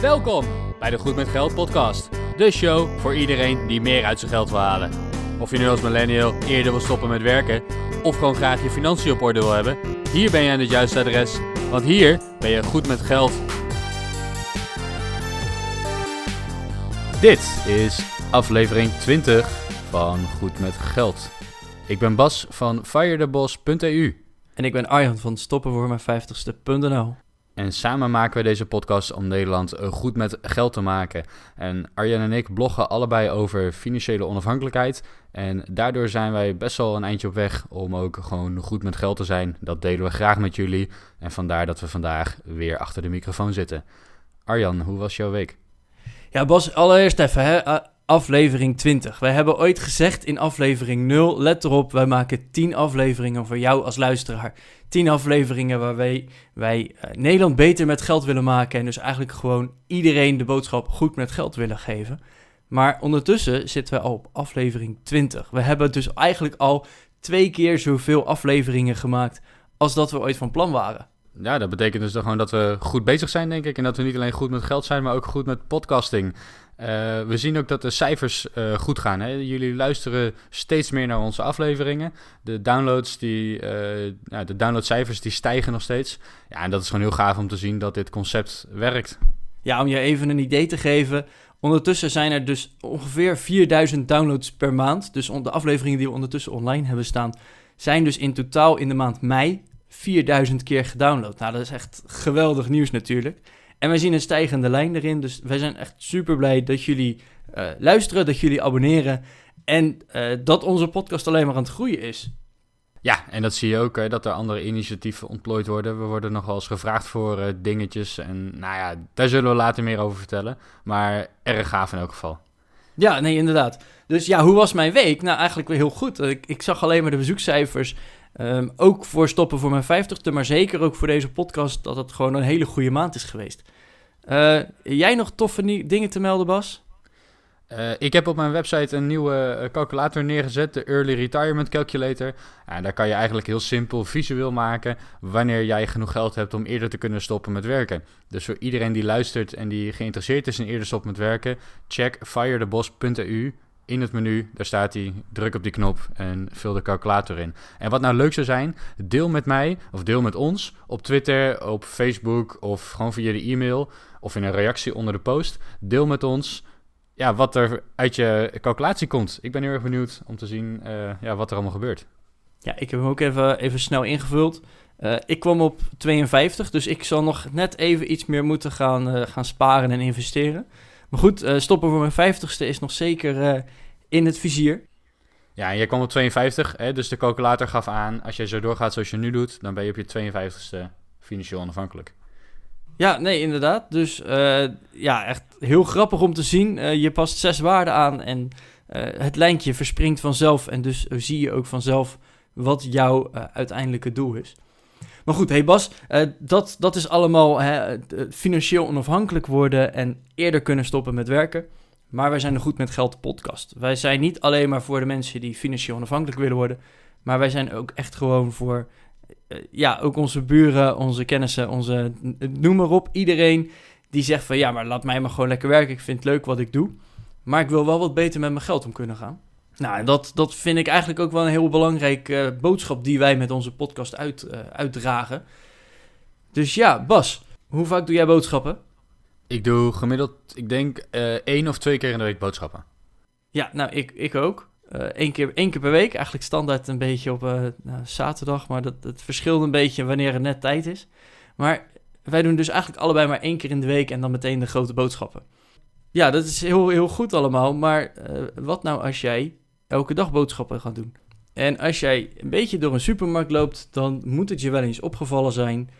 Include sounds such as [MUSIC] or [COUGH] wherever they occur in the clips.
Welkom bij de Goed met Geld podcast. De show voor iedereen die meer uit zijn geld wil halen. Of je nu als millennial eerder wil stoppen met werken of gewoon graag je financiën op orde wil hebben, hier ben je aan het juiste adres, want hier ben je goed met geld. Dit is aflevering 20 van Goed met Geld. Ik ben Bas van firetheboss.eu En ik ben Arjan van Stoppen voor mijn 50ste.nl. en samen maken we deze podcast om Nederland eh, goed met geld te maken. En Arjan en ik bloggen allebei over financiële onafhankelijkheid. En daardoor zijn wij best wel een eindje op weg om ook gewoon goed met geld te zijn. Dat delen we graag met jullie. En vandaar dat we vandaag weer achter de microfoon zitten. Arjan, hoe was jouw week? Ja, Bas, allereerst even, hè, eh, aflevering 20. Wij hebben ooit gezegd in aflevering 0, let erop, wij maken 10 afleveringen voor jou als luisteraar. 10 afleveringen waar wij, wij eh, Nederland beter met geld willen maken en dus eigenlijk gewoon iedereen de boodschap goed met geld willen geven. Maar ondertussen zitten we al op aflevering 20. We hebben dus eigenlijk al twee keer zoveel afleveringen gemaakt als dat we ooit van plan waren. Ja, dat betekent dus dan gewoon dat we goed bezig zijn, denk ik. En dat we niet alleen goed met geld zijn, maar ook goed met podcasting. Eh, we zien ook dat de cijfers eh, goed gaan. Hè? Jullie luisteren steeds meer naar onze afleveringen. De downloads, die, eh, ja, de downloadcijfers die stijgen nog steeds. Ja, en dat is gewoon heel gaaf om te zien dat dit concept werkt. Ja, om je even een idee te geven. Ondertussen zijn er dus ongeveer 4000 downloads per maand. Dus de afleveringen die we ondertussen online hebben staan, zijn dus in totaal in de maand mei 4000 keer gedownload. Nou, dat is echt geweldig nieuws natuurlijk. En wij zien een stijgende lijn erin. Dus wij zijn echt super blij dat jullie eh, luisteren, dat jullie abonneren. En eh, dat onze podcast alleen maar aan het groeien is. Ja, en dat zie je ook, hè, dat er andere initiatieven ontplooid worden. We worden nog wel eens gevraagd voor eh, dingetjes. En nou ja, daar zullen we later meer over vertellen. Maar erg gaaf in elk geval. Ja, nee, inderdaad. Dus ja, hoe was mijn week? Nou, eigenlijk weer heel goed. Ik, ik zag alleen maar de bezoekcijfers. Ehm, ook voor stoppen voor mijn 50ste, maar zeker ook voor deze podcast, dat het gewoon een hele goede maand is geweest. Eh, jij nog toffe dingen te melden, Bas? Eh, ik heb op mijn website een nieuwe eh, calculator neergezet, de Early Retirement Calculator. Ja, daar kan je eigenlijk heel simpel visueel maken wanneer jij genoeg geld hebt om eerder te kunnen stoppen met werken. Dus voor iedereen die luistert en die geïnteresseerd is in eerder stoppen met werken, check firetheboss.eu. In het menu, daar staat hij, druk op die knop en vul de calculator in. En wat nou leuk zou zijn, deel met mij of deel met ons op Twitter, op Facebook of gewoon via de e-mail of in een reactie onder de post. Deel met ons ja, wat er uit je calculatie komt. Ik ben heel erg benieuwd om te zien eh, ja, wat er allemaal gebeurt. Ja, ik heb hem ook even, even snel ingevuld. Eh, ik kwam op 52, dus ik zal nog net even iets meer moeten gaan, eh, gaan sparen en investeren. Maar goed, eh, stoppen voor mijn 50ste is nog zeker eh, in het vizier. Ja, en jij kwam op 52, hè, dus de calculator gaf aan... als je zo doorgaat zoals je nu doet... dan ben je op je 52ste financieel onafhankelijk. Ja, nee, inderdaad. Dus eh, ja, echt heel grappig om te zien. Je past zes waarden aan en het lijntje verspringt vanzelf. En dus zie je ook vanzelf wat jouw uiteindelijke doel is. Maar goed, hey Bas, eh, dat, dat is allemaal hè, eh, financieel onafhankelijk worden en eerder kunnen stoppen met werken. Maar wij zijn de Goed met Geld podcast. Wij zijn niet alleen maar voor de mensen die financieel onafhankelijk willen worden. Maar wij zijn ook echt gewoon voor eh, ja, ook onze buren, onze kennissen, onze, noem maar op, iedereen die zegt van ja, maar laat mij maar gewoon lekker werken. Ik vind het leuk wat ik doe. Maar ik wil wel wat beter met mijn geld om kunnen gaan. Nou, dat, dat vind ik eigenlijk ook wel een heel belangrijke eh, boodschap die wij met onze podcast uit, eh, uitdragen. Dus ja, Bas, hoe vaak doe jij boodschappen? Ik doe gemiddeld, ik denk, eh één of twee keer in de week boodschappen. Ja, nou, ik, ik ook. Eén keer, één keer per week. Eigenlijk standaard een beetje op nou, zaterdag. Maar dat, het verschilt een beetje wanneer er net tijd is. Maar wij doen dus eigenlijk allebei maar één keer in de week en dan meteen de grote boodschappen. Ja, dat is heel, heel goed allemaal. Maar wat nou als jij elke dag boodschappen gaat doen? En als jij een beetje door een supermarkt loopt, dan moet het je wel eens opgevallen zijn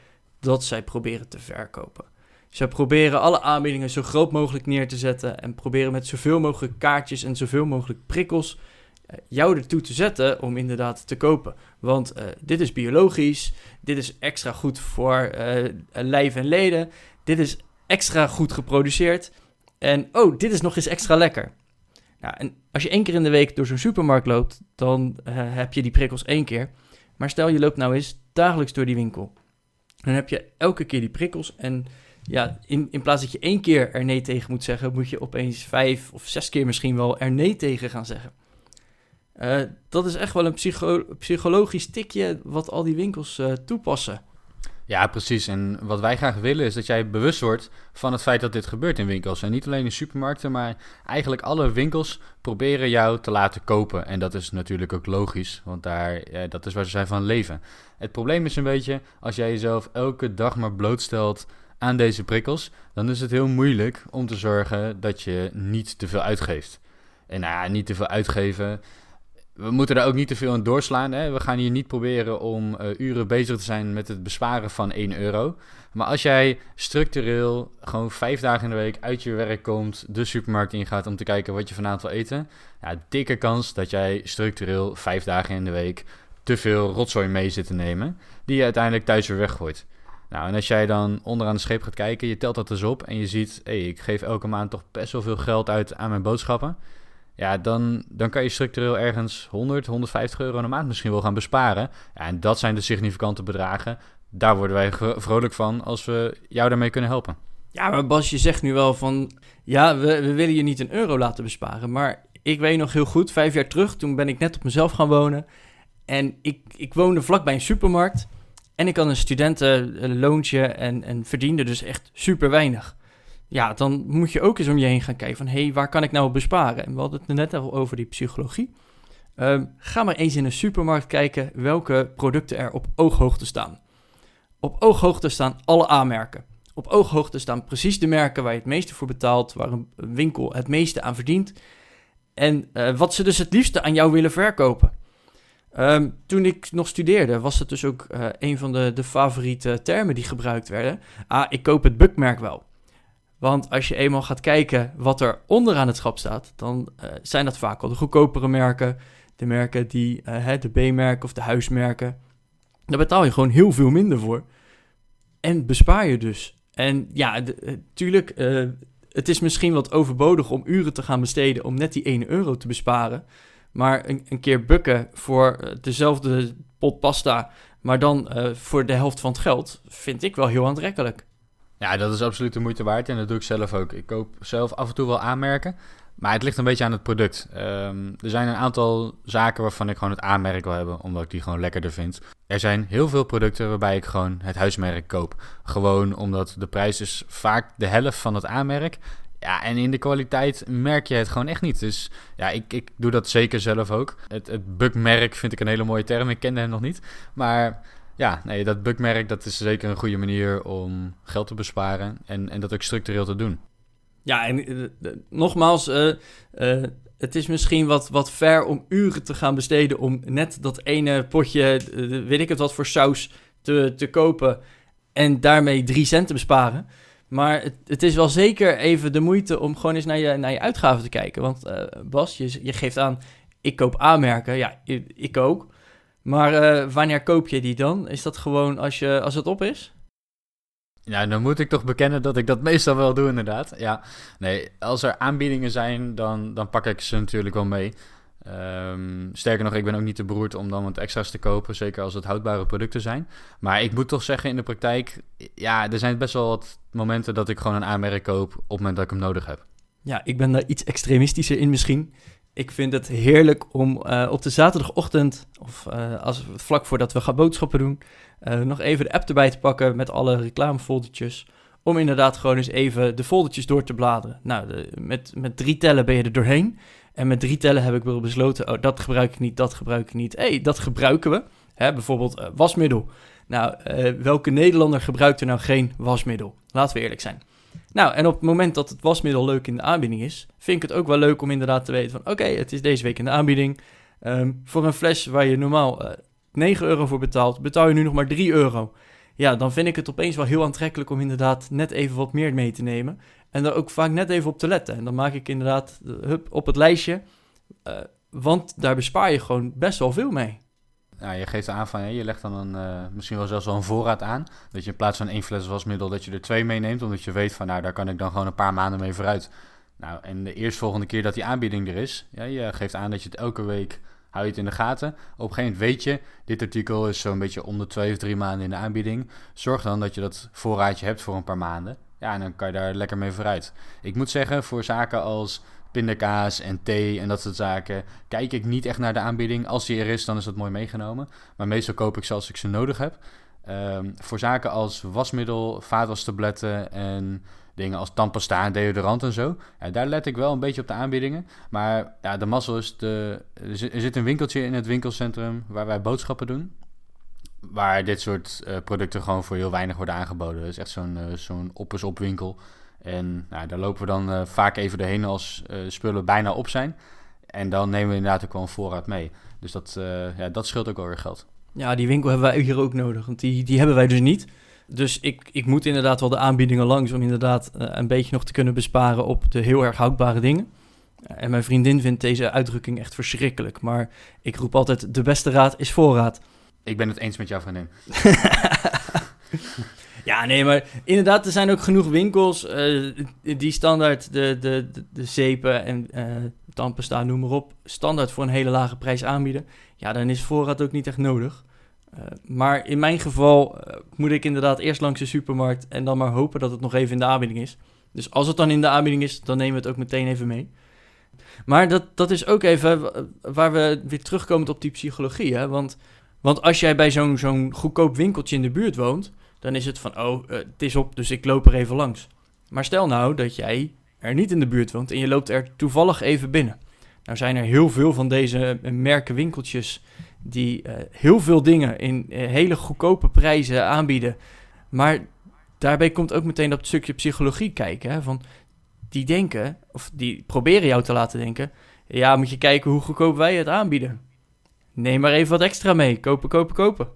dat zij proberen te verkopen. Zij proberen alle aanbiedingen zo groot mogelijk neer te zetten en proberen met zoveel mogelijk kaartjes en zoveel mogelijk prikkels eh, jou ertoe te zetten om inderdaad te kopen. Want eh, dit is biologisch, dit is extra goed voor eh, lijf en leden, dit is extra goed geproduceerd en oh, dit is nog eens extra lekker. Nou, en als je één keer in de week door zo'n supermarkt loopt, dan eh, heb je die prikkels één keer. Maar stel je loopt nou eens dagelijks door die winkel. Dan heb je elke keer die prikkels en ja, in, in plaats dat je één keer er nee tegen moet zeggen, moet je opeens vijf of zes keer misschien wel er nee tegen gaan zeggen. Uh, dat is echt wel een psycho psychologisch tikje wat al die winkels uh, toepassen. Ja, precies. En wat wij graag willen is dat jij bewust wordt van het feit dat dit gebeurt in winkels. En niet alleen in supermarkten, maar eigenlijk alle winkels proberen jou te laten kopen. En dat is natuurlijk ook logisch, want daar, ja, dat is waar ze zijn van leven. Het probleem is een beetje, als jij jezelf elke dag maar blootstelt aan deze prikkels, dan is het heel moeilijk om te zorgen dat je niet te veel uitgeeft. En nou ja, niet te veel uitgeven we moeten daar ook niet te veel in doorslaan. Hè? We gaan hier niet proberen om uh, uren bezig te zijn met het besparen van 1 euro. Maar als jij structureel gewoon vijf dagen in de week uit je werk komt, de supermarkt ingaat om te kijken wat je vanavond wil eten, ja, dikke kans dat jij structureel vijf dagen in de week te veel rotzooi mee zit te nemen, die je uiteindelijk thuis weer weggooit. Nou, en als jij dan onderaan de scheep gaat kijken, je telt dat dus op en je ziet, hé, hey, ik geef elke maand toch best wel veel geld uit aan mijn boodschappen ja, dan, dan kan je structureel ergens 100, 150 euro een maand misschien wel gaan besparen. En dat zijn de significante bedragen. Daar worden wij vrolijk van als we jou daarmee kunnen helpen. Ja, maar Bas, je zegt nu wel van... Ja, we, we willen je niet een euro laten besparen. Maar ik weet nog heel goed, vijf jaar terug, toen ben ik net op mezelf gaan wonen. En ik, ik woonde vlakbij een supermarkt. En ik had een studentenloontje en, en verdiende dus echt super weinig ja, dan moet je ook eens om je heen gaan kijken van... hé, hey, waar kan ik nou besparen? En we hadden het net al over die psychologie. Ehm, ga maar eens in een supermarkt kijken welke producten er op ooghoogte staan. Op ooghoogte staan alle aanmerken. Op ooghoogte staan precies de merken waar je het meeste voor betaalt... waar een winkel het meeste aan verdient... en uh, wat ze dus het liefste aan jou willen verkopen. Um, toen ik nog studeerde, was het dus ook uh, een van de, de favoriete termen die gebruikt werden. Ah, ik koop het bukmerk wel. Want als je eenmaal gaat kijken wat er onderaan het schap staat, dan uh, zijn dat vaak al de goedkopere merken. De merken die, uh, de B-merken of de huismerken. Daar betaal je gewoon heel veel minder voor. En bespaar je dus. En ja, natuurlijk, uh, het is misschien wat overbodig om uren te gaan besteden om net die 1 euro te besparen. Maar een, een keer bukken voor dezelfde pot pasta, maar dan voor de helft van het geld, vind ik wel heel aantrekkelijk. Ja, dat is absoluut de moeite waard en dat doe ik zelf ook. Ik koop zelf af en toe wel aanmerken, maar het ligt een beetje aan het product. Um, er zijn een aantal zaken waarvan ik gewoon het aanmerk wil hebben, omdat ik die gewoon lekkerder vind. Er zijn heel veel producten waarbij ik gewoon het huismerk koop. Gewoon omdat de prijs is vaak de helft van het aanmerk. Ja, en in de kwaliteit merk je het gewoon echt niet. Dus ja, ik, ik doe dat zeker zelf ook. Het, het bukmerk vind ik een hele mooie term. Ik kende hem nog niet. Maar ja, nee, dat bukmerk dat is zeker een goede manier om geld te besparen en, en dat ook structureel te doen. Ja, en uh, nogmaals, uh, uh, het is misschien wat, wat ver om uren te gaan besteden om net dat ene potje, weet ik het wat voor saus, te, te kopen en daarmee drie cent te besparen. Maar het, het, is wel zeker even de moeite om gewoon eens naar je, naar je uitgaven te kijken. Want Bas, je, je geeft aan, ik koop aanmerken. Ja, ik ook. Maar uh, wanneer koop je die dan? Is dat gewoon als, je, als het op is? Ja, dan moet ik toch bekennen dat ik dat meestal wel doe, inderdaad. Ja, nee, als er aanbiedingen zijn, dan, dan pak ik ze natuurlijk wel mee. Um, sterker nog, ik ben ook niet te beroerd om dan wat extra's te kopen, zeker als het houdbare producten zijn. Maar ik moet toch zeggen, in de praktijk, ja, er zijn best wel wat momenten dat ik gewoon een aanmerk koop op het moment dat ik hem nodig heb. Ja, ik ben daar iets extremistischer in misschien. Ik vind het heerlijk om uh, op de zaterdagochtend, of uh, als, vlak voordat we gaan boodschappen doen, uh, nog even de app erbij te pakken met alle reclamefoldertjes. Om inderdaad gewoon eens even de foldertjes door te bladeren. Nou, met, met drie tellen ben je er doorheen. En met drie tellen heb ik wel besloten, oh, dat gebruik ik niet, dat gebruik ik niet. Hé, hey, dat gebruiken we. Hè, bijvoorbeeld wasmiddel. Nou, welke Nederlander gebruikt er nou geen wasmiddel? Laten we eerlijk zijn. Nou, en op het moment dat het wasmiddel leuk in de aanbieding is, vind ik het ook wel leuk om inderdaad te weten van, oké, het is deze week in de aanbieding. Ehm, voor een fles waar je normaal uh, eh, 9 euro voor betaalt, betaal je nu nog maar 3 euro. Ja, dan vind ik het opeens wel heel aantrekkelijk om inderdaad net even wat meer mee te nemen. En daar ook vaak net even op te letten. En dan maak ik inderdaad hup, op het lijstje, uh, want daar bespaar je gewoon best wel veel mee nou, je geeft aan van, je legt dan een, uh, misschien wel zelfs wel een voorraad aan. Dat je in plaats van één fles wasmiddel, dat je er twee meeneemt. Omdat je weet van, nou, daar kan ik dan gewoon een paar maanden mee vooruit. Nou, en de eerstvolgende keer dat die aanbieding er is, ja, je geeft aan dat je het elke week hou je het in de gaten. Op een gegeven moment weet je, dit artikel is zo'n beetje om de twee of drie maanden in de aanbieding. Zorg dan dat je dat voorraadje hebt voor een paar maanden. Ja, en dan kan je daar lekker mee vooruit. Ik moet zeggen, voor zaken als pindakaas en thee en dat soort zaken, kijk ik niet echt naar de aanbieding. Als die er is, dan is dat mooi meegenomen. Maar meestal koop ik ze als ik ze nodig heb. Ehm, voor zaken als wasmiddel, vaatwastabletten en dingen als tandpasta deodorant en zo. Daar let ik wel een beetje op de aanbiedingen. Maar ja, de mazzel is, de, er zit een winkeltje in het winkelcentrum waar wij boodschappen doen. Waar dit soort uh, producten gewoon voor heel weinig worden aangeboden. Dat is echt zo'n uh, zo'n op winkel. En nou, daar lopen we dan uh, vaak even doorheen als spullen bijna op zijn. En dan nemen we inderdaad ook wel voorraad mee. Dus dat, ja, dat scheelt ook wel weer geld. Ja, die winkel hebben wij hier ook nodig. Want die, die hebben wij dus niet. Dus ik, ik moet inderdaad wel de aanbiedingen langs om inderdaad een beetje nog te kunnen besparen op de heel erg houdbare dingen. En mijn vriendin vindt deze uitdrukking echt verschrikkelijk. Maar ik roep altijd, de beste raad is voorraad. Ik ben het eens met jouw vriendin. [LAUGHS] ja, nee, maar inderdaad, er zijn ook genoeg winkels uh, die standaard de, de, de, zeepen en uh, tandpasta, noem maar op, standaard voor een hele lage prijs aanbieden. Ja, dan is voorraad ook niet echt nodig. Uh, maar in mijn geval moet ik inderdaad eerst langs de supermarkt en dan maar hopen dat het nog even in de aanbieding is. Dus als het dan in de aanbieding is, dan nemen we het ook meteen even mee. Maar dat, dat is ook even waar we weer terugkomen op die psychologie. Hè? Want, want als jij bij zo'n zo'n goedkoop winkeltje in de buurt woont, dan is het van, oh, uh, het is op, dus ik loop er even langs. Maar stel nou dat jij er niet in de buurt woont en je loopt er toevallig even binnen. Nou zijn er heel veel van deze merken winkeltjes die uh, heel veel dingen in hele goedkope prijzen aanbieden. Maar daarbij komt ook meteen dat stukje psychologie kijken. Hè, van die denken, of die proberen jou te laten denken... ja, moet je kijken hoe goedkoop wij het aanbieden. Neem maar even wat extra mee. Kopen, kopen, kopen.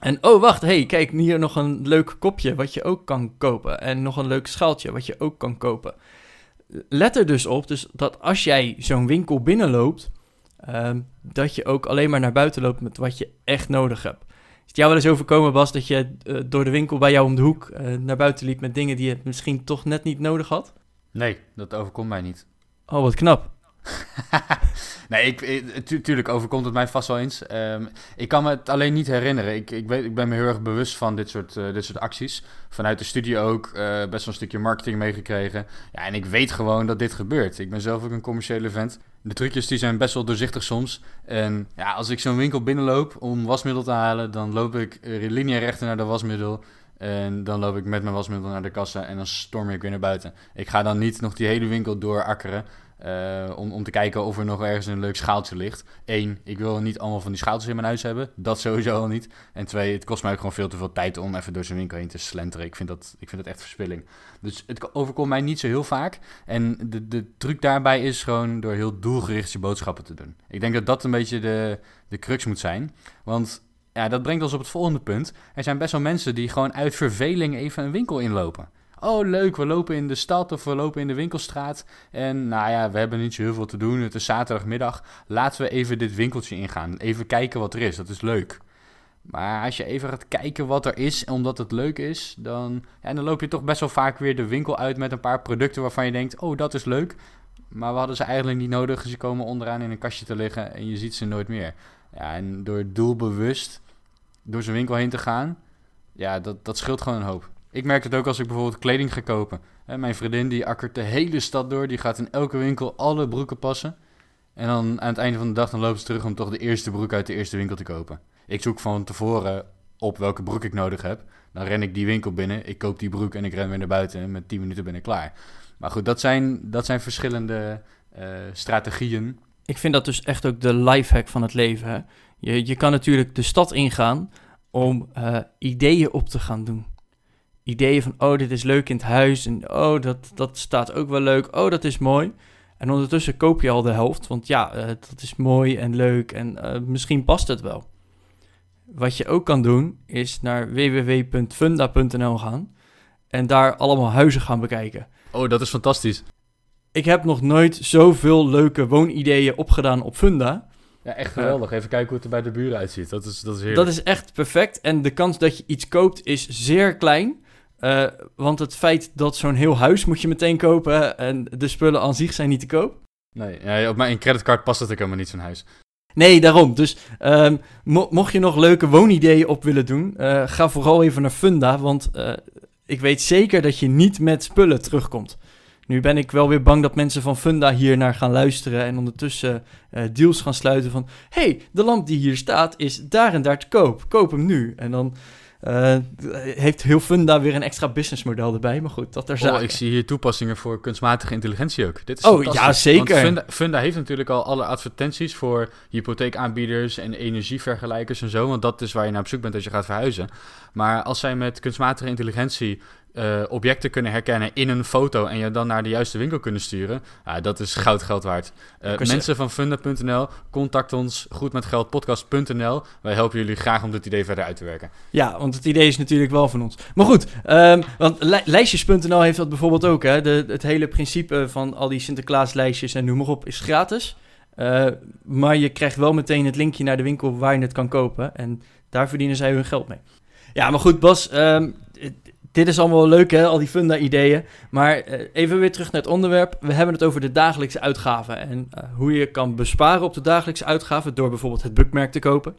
En oh, wacht, hey, kijk, hier nog een leuk kopje wat je ook kan kopen. En nog een leuk schaaltje wat je ook kan kopen. Let er dus op dus dat als jij zo'n winkel binnenloopt Um, dat je ook alleen maar naar buiten loopt met wat je echt nodig hebt. Is het jou wel eens overkomen, Bas, dat je uh, door de winkel bij jou om de hoek uh, naar buiten liep met dingen die je misschien toch net niet nodig had? Nee, dat overkomt mij niet. Oh, wat knap. [LAUGHS] nee, ik, ik, tu tuurlijk overkomt het mij vast wel eens. Um, ik kan me het alleen niet herinneren. Ik, ik, weet, ik ben me heel erg bewust van dit soort, uh, dit soort acties. Vanuit de studie ook uh, best wel een stukje marketing meegekregen. Ja, en ik weet gewoon dat dit gebeurt. Ik ben zelf ook een commerciële vent. De trucjes die zijn best wel doorzichtig soms. En ja, als ik zo'n winkel binnenloop om wasmiddel te halen, dan loop ik lineair naar de wasmiddel. En dan loop ik met mijn wasmiddel naar de kassa en dan storm ik weer naar buiten. Ik ga dan niet nog die hele winkel doorakkeren. Uh, om, om te kijken of er nog ergens een leuk schaaltje ligt. Eén, ik wil niet allemaal van die schaaltjes in mijn huis hebben. Dat sowieso al niet. En twee, het kost mij ook gewoon veel te veel tijd om even door zijn winkel heen te slenteren. Ik vind dat, ik vind dat echt verspilling. Dus het overkomt mij niet zo heel vaak. En de, de truc daarbij is gewoon door heel doelgericht je boodschappen te doen. Ik denk dat dat een beetje de, de crux moet zijn. Want ja, dat brengt ons op het volgende punt. Er zijn best wel mensen die gewoon uit verveling even een winkel inlopen. Oh, leuk, we lopen in de stad of we lopen in de winkelstraat. En nou ja, we hebben niet zo heel veel te doen. Het is zaterdagmiddag. Laten we even dit winkeltje ingaan. Even kijken wat er is. Dat is leuk. Maar als je even gaat kijken wat er is, omdat het leuk is, dan, ja, dan loop je toch best wel vaak weer de winkel uit met een paar producten waarvan je denkt: oh, dat is leuk. Maar we hadden ze eigenlijk niet nodig. Ze komen onderaan in een kastje te liggen en je ziet ze nooit meer. Ja, en door doelbewust door zijn winkel heen te gaan, ja, dat, dat scheelt gewoon een hoop. Ik merk het ook als ik bijvoorbeeld kleding ga kopen. mijn vriendin die akkert de hele stad door. Die gaat in elke winkel alle broeken passen. En dan aan het einde van de dag dan loopt ze terug om toch de eerste broek uit de eerste winkel te kopen. Ik zoek van tevoren op welke broek ik nodig heb. Dan ren ik die winkel binnen, ik koop die broek en ik ren weer naar buiten. En met 10 minuten ben ik klaar. Maar goed, dat zijn, dat zijn verschillende uh, strategieën. Ik vind dat dus echt ook de lifehack van het leven. Je, je kan natuurlijk de stad ingaan om uh, ideeën op te gaan doen ideeën van, oh, dit is leuk in het huis. En oh, dat, dat staat ook wel leuk. Oh, dat is mooi. En ondertussen koop je al de helft. Want ja, uh, dat is mooi en leuk. En uh, misschien past het wel. Wat je ook kan doen, is naar www.funda.nl gaan. En daar allemaal huizen gaan bekijken. Oh, dat is fantastisch. Ik heb nog nooit zoveel leuke woonideeën opgedaan op Funda. Ja, echt geweldig. Even kijken hoe het er bij de buren uitziet. Dat is, dat is heerlijk. Dat is echt perfect. En de kans dat je iets koopt is zeer klein. Uh, want het feit dat zo'n heel huis moet je meteen kopen en de spullen aan zich zijn niet te koop. Nee, ja, op mijn creditcard past het ook helemaal niet zo'n huis. Nee, daarom. Dus um, mo mocht je nog leuke woonideeën op willen doen, uh, ga vooral even naar Funda. Want uh, ik weet zeker dat je niet met spullen terugkomt. Nu ben ik wel weer bang dat mensen van Funda hier naar gaan luisteren en ondertussen uh, deals gaan sluiten van... hey, de lamp die hier staat is daar en daar te koop. Koop hem nu. En dan uh, heeft heel Funda weer een extra businessmodel erbij. Maar goed, dat er zijn. Oh, ik zie hier toepassingen voor kunstmatige intelligentie ook. Dit is oh, ja, zeker. Funda, Funda, heeft natuurlijk al alle advertenties voor hypotheekaanbieders en energievergelijkers en zo. Want dat is waar je naar op zoek bent als je gaat verhuizen. Maar als zij met kunstmatige intelligentie uh, objecten kunnen herkennen in een foto en je dan naar de juiste winkel kunnen sturen, dat is goud geld waard. Uh, mensen van funda.nl, contact ons goedmetgeldpodcast.nl. Wij helpen jullie graag om dit idee verder uit te werken. Ja, want het idee is natuurlijk wel van ons. Maar goed, um, want li lijstjes.nl heeft dat bijvoorbeeld ook. Hè? De, het hele principe van al die Sinterklaaslijstjes en noem maar op is gratis. Uh, maar je krijgt wel meteen het linkje naar de winkel waar je het kan kopen. En daar verdienen zij hun geld mee. Ja, maar goed, Bas. Um, dit is allemaal leuk, hè, al die funda-ideeën. Maar uh, even weer terug naar het onderwerp. We hebben het over de dagelijkse uitgaven. En uh, hoe je kan besparen op de dagelijkse uitgaven door bijvoorbeeld het bookmerk te kopen.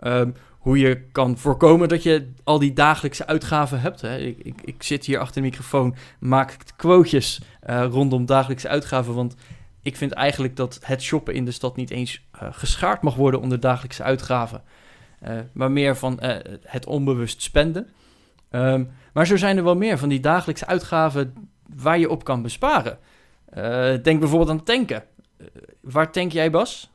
Um, hoe je kan voorkomen dat je al die dagelijkse uitgaven hebt. Hè. Ik, ik, ik, zit hier achter de microfoon, maak quotejes uh, rondom dagelijkse uitgaven. Want ik vind eigenlijk dat het shoppen in de stad niet eens geschaard mag worden onder dagelijkse uitgaven. maar meer van het onbewust spenden. Um, maar zo zijn er wel meer van die dagelijkse uitgaven waar je op kan besparen. Uh, denk bijvoorbeeld aan tanken. Uh, waar tank jij, Bas?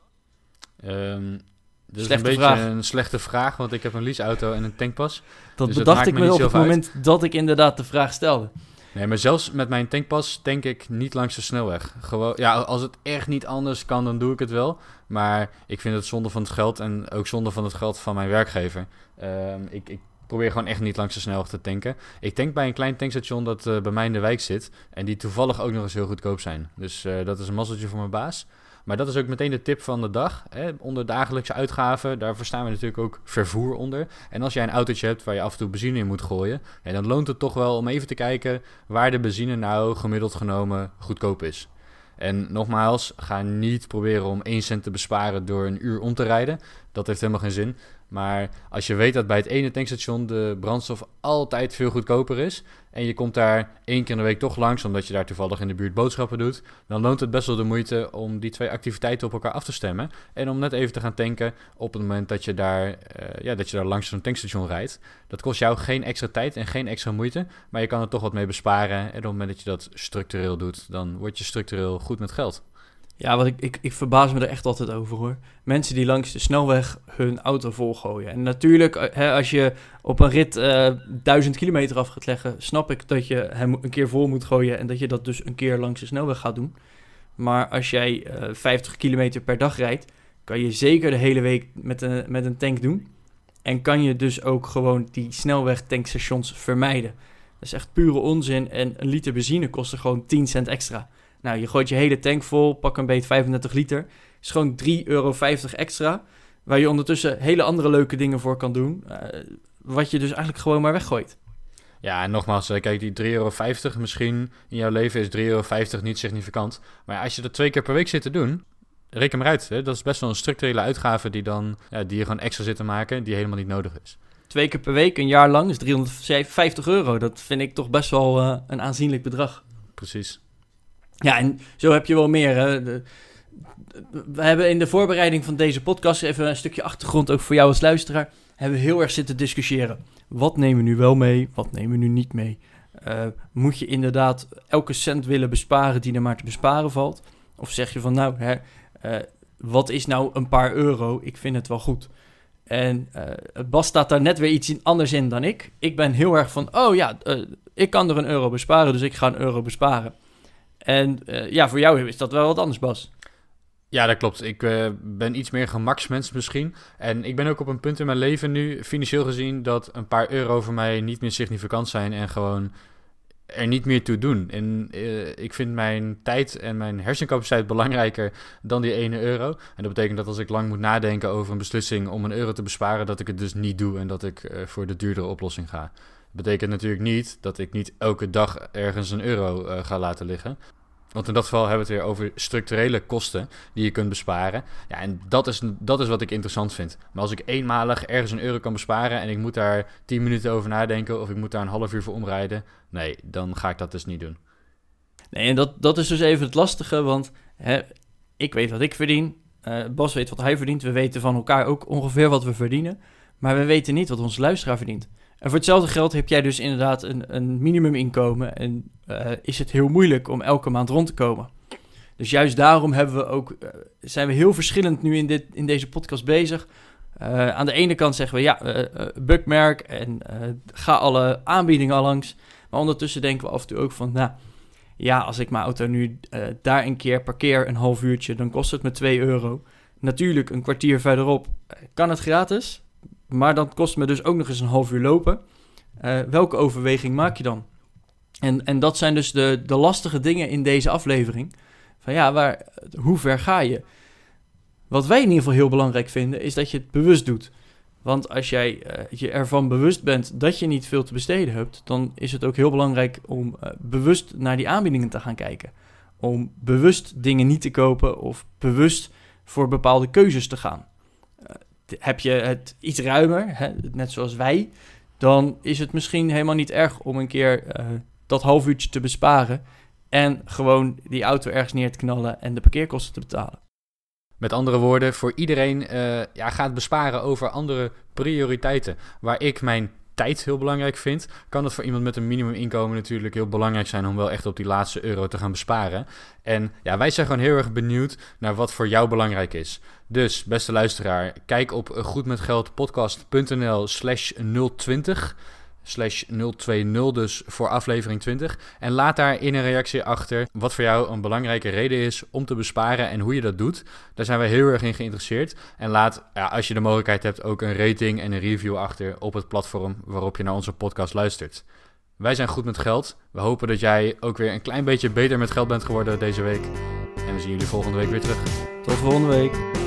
Um, dat is een beetje vraag. een slechte vraag, want ik heb een leaseauto en een tankpas. Dat dus bedacht ik me, op het moment dat ik inderdaad de vraag stelde. Nee, maar zelfs met mijn tankpas tank ik niet langs de snelweg. Gewoon, ja, als het echt niet anders kan, dan doe ik het wel. Maar ik vind het zonde van het geld en ook zonde van het geld van mijn werkgever. Um, ik, ik probeer gewoon echt niet langs de snelweg te tanken. Ik tank bij een klein tankstation dat uh, bij mij in de wijk zit. En die toevallig ook nog eens heel goedkoop zijn. Dus uh, dat is een mazzeltje voor mijn baas. Maar dat is ook meteen de tip van de dag. Hè. Onder dagelijkse uitgaven, daar verstaan we natuurlijk ook vervoer onder. En als jij een autootje hebt waar je af en toe benzine in moet gooien, ja, dan loont het toch wel om even te kijken waar de benzine nou gemiddeld genomen goedkoop is. En nogmaals, ga niet proberen om 1 cent te besparen door een uur om te rijden. Dat heeft helemaal geen zin. Maar als je weet dat bij het ene tankstation de brandstof altijd veel goedkoper is. En je komt daar één keer in de week toch langs, omdat je daar toevallig in de buurt boodschappen doet. Dan loont het best wel de moeite om die twee activiteiten op elkaar af te stemmen. En om net even te gaan tanken op het moment dat je daar, uh, ja, dat je daar langs zo'n tankstation rijdt. Dat kost jou geen extra tijd en geen extra moeite. Maar je kan er toch wat mee besparen. En op het moment dat je dat structureel doet, dan word je structureel goed met geld. Ja, wat ik, ik, ik verbaas me er echt altijd over hoor. Mensen die langs de snelweg hun auto volgooien. En natuurlijk, eh, hè, als je op een rit uh, duizend kilometer af gaat leggen, snap ik dat je hem een keer vol moet gooien en dat je dat dus een keer langs de snelweg gaat doen. Maar als jij uh, eh, 50 kilometer per dag rijdt, kan je zeker de hele week met een, met een tank doen. En kan je dus ook gewoon die snelwegtankstations vermijden. Dat is echt pure onzin. En een liter benzine kost er gewoon 10 cent extra. Nou, je gooit je hele tank vol, pak een beet 35 liter. Is gewoon 3,50 euro extra. Waar je ondertussen hele andere leuke dingen voor kan doen. Uh, wat je dus eigenlijk gewoon maar weggooit. Ja, en nogmaals, eh, kijk, die 3,50 euro misschien in jouw leven is 3,50 euro niet significant. Maar als je dat twee keer per week zit te doen, reken maar uit. Hè? Dat is best wel een structurele uitgave die, dan, ja, die je gewoon extra zit te maken, die helemaal niet nodig is. Twee keer per week, een jaar lang, is 350 euro. Dat vind ik toch best wel uh, een aanzienlijk bedrag. Precies. Ja, en zo heb je wel meer. Hè. we hebben in de voorbereiding van deze podcast, even een stukje achtergrond ook voor jou als luisteraar, hebben we heel erg zitten discussiëren. Wat nemen we nu wel mee, wat nemen we nu niet mee? Uh, moet je inderdaad elke cent willen besparen die er maar te besparen valt? Of zeg je van nou, hè, uh, wat is nou een paar euro? Ik vind het wel goed. En uh, Bas staat daar net weer iets anders in dan ik. Ik ben heel erg van, oh ja, ik kan er een euro besparen, dus ik ga een euro besparen. En uh, ja, voor jou is dat wel wat anders, Bas. Ja, dat klopt. Ik uh, ben iets meer gemaksmens misschien. En ik ben ook op een punt in mijn leven nu, financieel gezien, dat een paar euro voor mij niet meer significant zijn en gewoon er niet meer toe doen. En uh, ik vind mijn tijd en mijn hersencapaciteit belangrijker dan die ene euro. En dat betekent dat als ik lang moet nadenken over een beslissing om een euro te besparen, dat ik het dus niet doe en dat ik voor de duurdere oplossing ga. Betekent natuurlijk niet dat ik niet elke dag ergens een euro uh, ga laten liggen. Want in dat geval hebben we het weer over structurele kosten die je kunt besparen. Ja, en dat is, dat is wat ik interessant vind. Maar als ik eenmalig ergens een euro kan besparen en ik moet daar 10 minuten over nadenken of ik moet daar een half uur voor omrijden, nee, dan ga ik dat dus niet doen. Nee, en dat, dat is dus even het lastige, want hè, ik weet wat ik verdien. Uh, Bas weet wat hij verdient. We weten van elkaar ook ongeveer wat we verdienen. Maar we weten niet wat onze luisteraar verdient. En voor hetzelfde geld heb jij dus inderdaad een, een minimuminkomen. En uh, is het heel moeilijk om elke maand rond te komen. Dus juist daarom hebben we ook, uh, zijn we heel verschillend nu in, dit, in deze podcast bezig. Uh, aan de ene kant zeggen we ja, bukmerk en ga alle aanbiedingen al langs. Maar ondertussen denken we af en toe ook van, nou ja, als ik mijn auto nu daar een keer parkeer, een half uurtje, dan kost het me 2 euro. Natuurlijk, een kwartier verderop kan het gratis. Maar dat kost me dus ook nog eens een half uur lopen. Uh, welke overweging maak je dan? En, en dat zijn dus de, de lastige dingen in deze aflevering. Van ja, waar, hoe ver ga je? Wat wij in ieder geval heel belangrijk vinden, is dat je het bewust doet. Want als jij uh, je ervan bewust bent dat je niet veel te besteden hebt, dan is het ook heel belangrijk om uh, bewust naar die aanbiedingen te gaan kijken. Om bewust dingen niet te kopen of bewust voor bepaalde keuzes te gaan heb je het iets ruimer, hè, net zoals wij, dan is het misschien helemaal niet erg om een keer uh, dat half uurtje te besparen en gewoon die auto ergens neer te knallen en de parkeerkosten te betalen. Met andere woorden, voor iedereen uh, ja, gaat besparen over andere prioriteiten. Waar ik mijn tijd heel belangrijk vind, kan het voor iemand met een minimuminkomen natuurlijk heel belangrijk zijn om wel echt op die laatste euro te gaan besparen. En ja, wij zijn gewoon heel erg benieuwd naar wat voor jou belangrijk is. Dus, beste luisteraar, kijk op goedmetgeldpodcast.nl slash 020 slash 020 dus voor aflevering 20. En laat daar in een reactie achter wat voor jou een belangrijke reden is om te besparen en hoe je dat doet. Daar zijn we heel erg in geïnteresseerd. En laat, ja, als je de mogelijkheid hebt, ook een rating en een review achter op het platform waarop je naar onze podcast luistert. Wij zijn goed met geld. We hopen dat jij ook weer een klein beetje beter met geld bent geworden deze week. En we zien jullie volgende week weer terug. Tot volgende week.